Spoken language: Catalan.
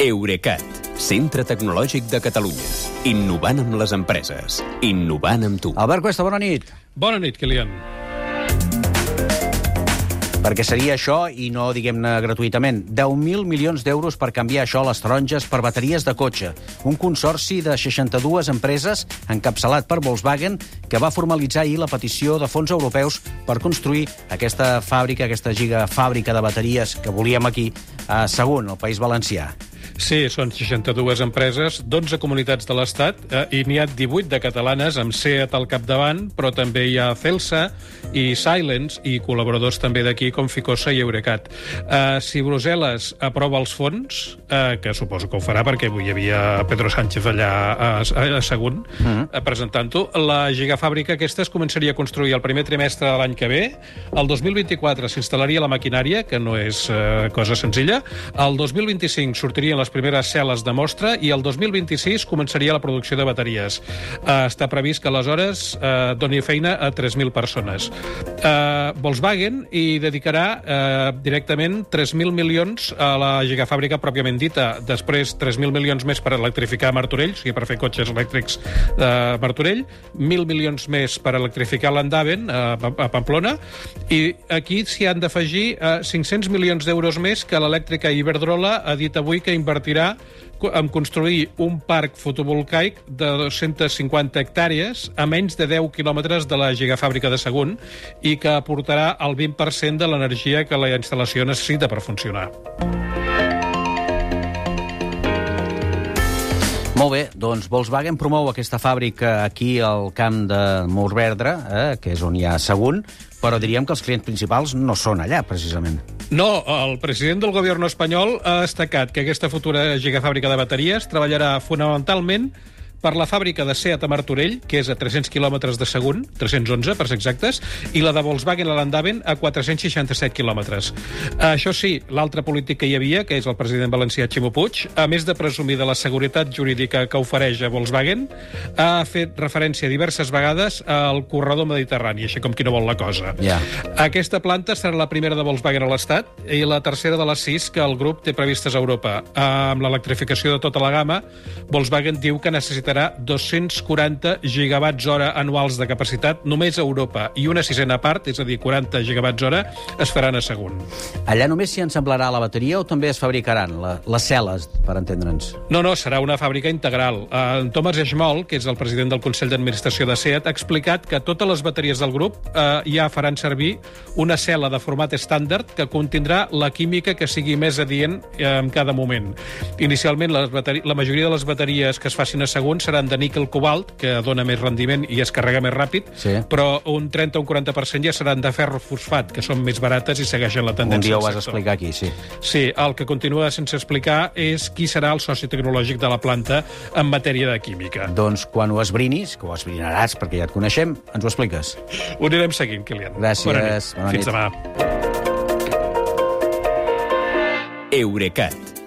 Eurecat, centre tecnològic de Catalunya. Innovant amb les empreses. Innovant amb tu. Albert Cuesta, bona nit. Bona nit, Kilian. Perquè seria això, i no diguem-ne gratuïtament, 10.000 milions d'euros per canviar això a les taronges per bateries de cotxe. Un consorci de 62 empreses, encapçalat per Volkswagen, que va formalitzar ahir la petició de fons europeus per construir aquesta fàbrica, aquesta gigafàbrica de bateries que volíem aquí, a Sagunt, al País Valencià. Sí, són 62 empreses, 12 comunitats de l'Estat, eh, i n'hi ha 18 de catalanes, amb SEAT al capdavant, però també hi ha Celsa i Silence, i col·laboradors també d'aquí, com Ficosa i Eurecat. Eh, si Brussel·les aprova els fons, eh, que suposo que ho farà, perquè avui hi havia Pedro Sánchez allà a, a, a Sagunt, uh -huh. eh, presentant-ho, la gigafàbrica aquesta es començaria a construir el primer trimestre de l'any que ve, el 2024 s'instal·laria la maquinària, que no és eh, cosa senzilla, el 2025 sortirien les primeres cel·les de mostra i el 2026 començaria la producció de bateries. Uh, està previst que aleshores uh, doni feina a 3.000 persones. Uh, Volkswagen hi dedicarà uh, directament 3.000 milions a la gigafàbrica pròpiament dita, després 3.000 milions més per electrificar Martorell, o sigui, per fer cotxes elèctrics de Martorell, 1.000 milions més per electrificar l'Andaven a, a Pamplona, i aquí s'hi han d'afegir uh, 500 milions d'euros més que l'elèctrica Iberdrola ha dit avui que invertirà en construir un parc fotovoltaic de 250 hectàrees a menys de 10 quilòmetres de la gigafàbrica de Sagunt i que aportarà el 20% de l'energia que la instal·lació necessita per funcionar. Molt bé, doncs Volkswagen promou aquesta fàbrica aquí al camp de Morsverdre, eh, que és on hi ha Sagunt, però diríem que els clients principals no són allà, precisament. No, el president del govern espanyol ha destacat que aquesta futura gigafàbrica de bateries treballarà fonamentalment per la fàbrica de Seat a Martorell, que és a 300 quilòmetres de Sagunt, 311 per ser exactes, i la de Volkswagen a l'Andaven a 467 quilòmetres. Això sí, l'altre polític que hi havia, que és el president valencià Ximo Puig, a més de presumir de la seguretat jurídica que ofereix a Volkswagen, ha fet referència diverses vegades al corredor mediterrani, així com qui no vol la cosa. Ja. Aquesta planta serà la primera de Volkswagen a l'Estat i la tercera de les sis que el grup té previstes a Europa. Amb l'electrificació de tota la gamma, Volkswagen diu que necessitarà 240 gigawatts hora anuals de capacitat només a Europa i una sisena part, és a dir, 40 gigawatts hora, es faran a Sagunt. Allà només s'hi ensamblarà la bateria o també es fabricaran la, les cel·les, per entendre'ns? No, no, serà una fàbrica integral. En Thomas Eshmol, que és el president del Consell d'Administració de SEAT, ha explicat que totes les bateries del grup uh, ja faran servir una cel·la de format estàndard que contindrà la química que sigui més adient uh, en cada moment. Inicialment, les la majoria de les bateries que es facin a Sagunt seran de níquel-cobalt, que dona més rendiment i es carrega més ràpid, Sí. però un 30 o un 40% ja seran de ferro-fosfat, que són més barates i segueixen la Un tendència dia ho vas explicar aquí, sí. Sí, el que continua sense explicar és qui serà el soci tecnològic de la planta en matèria de química. Doncs quan ho esbrinis, que ho esbrinaràs perquè ja et coneixem, ens ho expliques. Ho anirem seguint, Kilian. Gràcies, Bona nit. bona Fins nit. demà. Eurecat,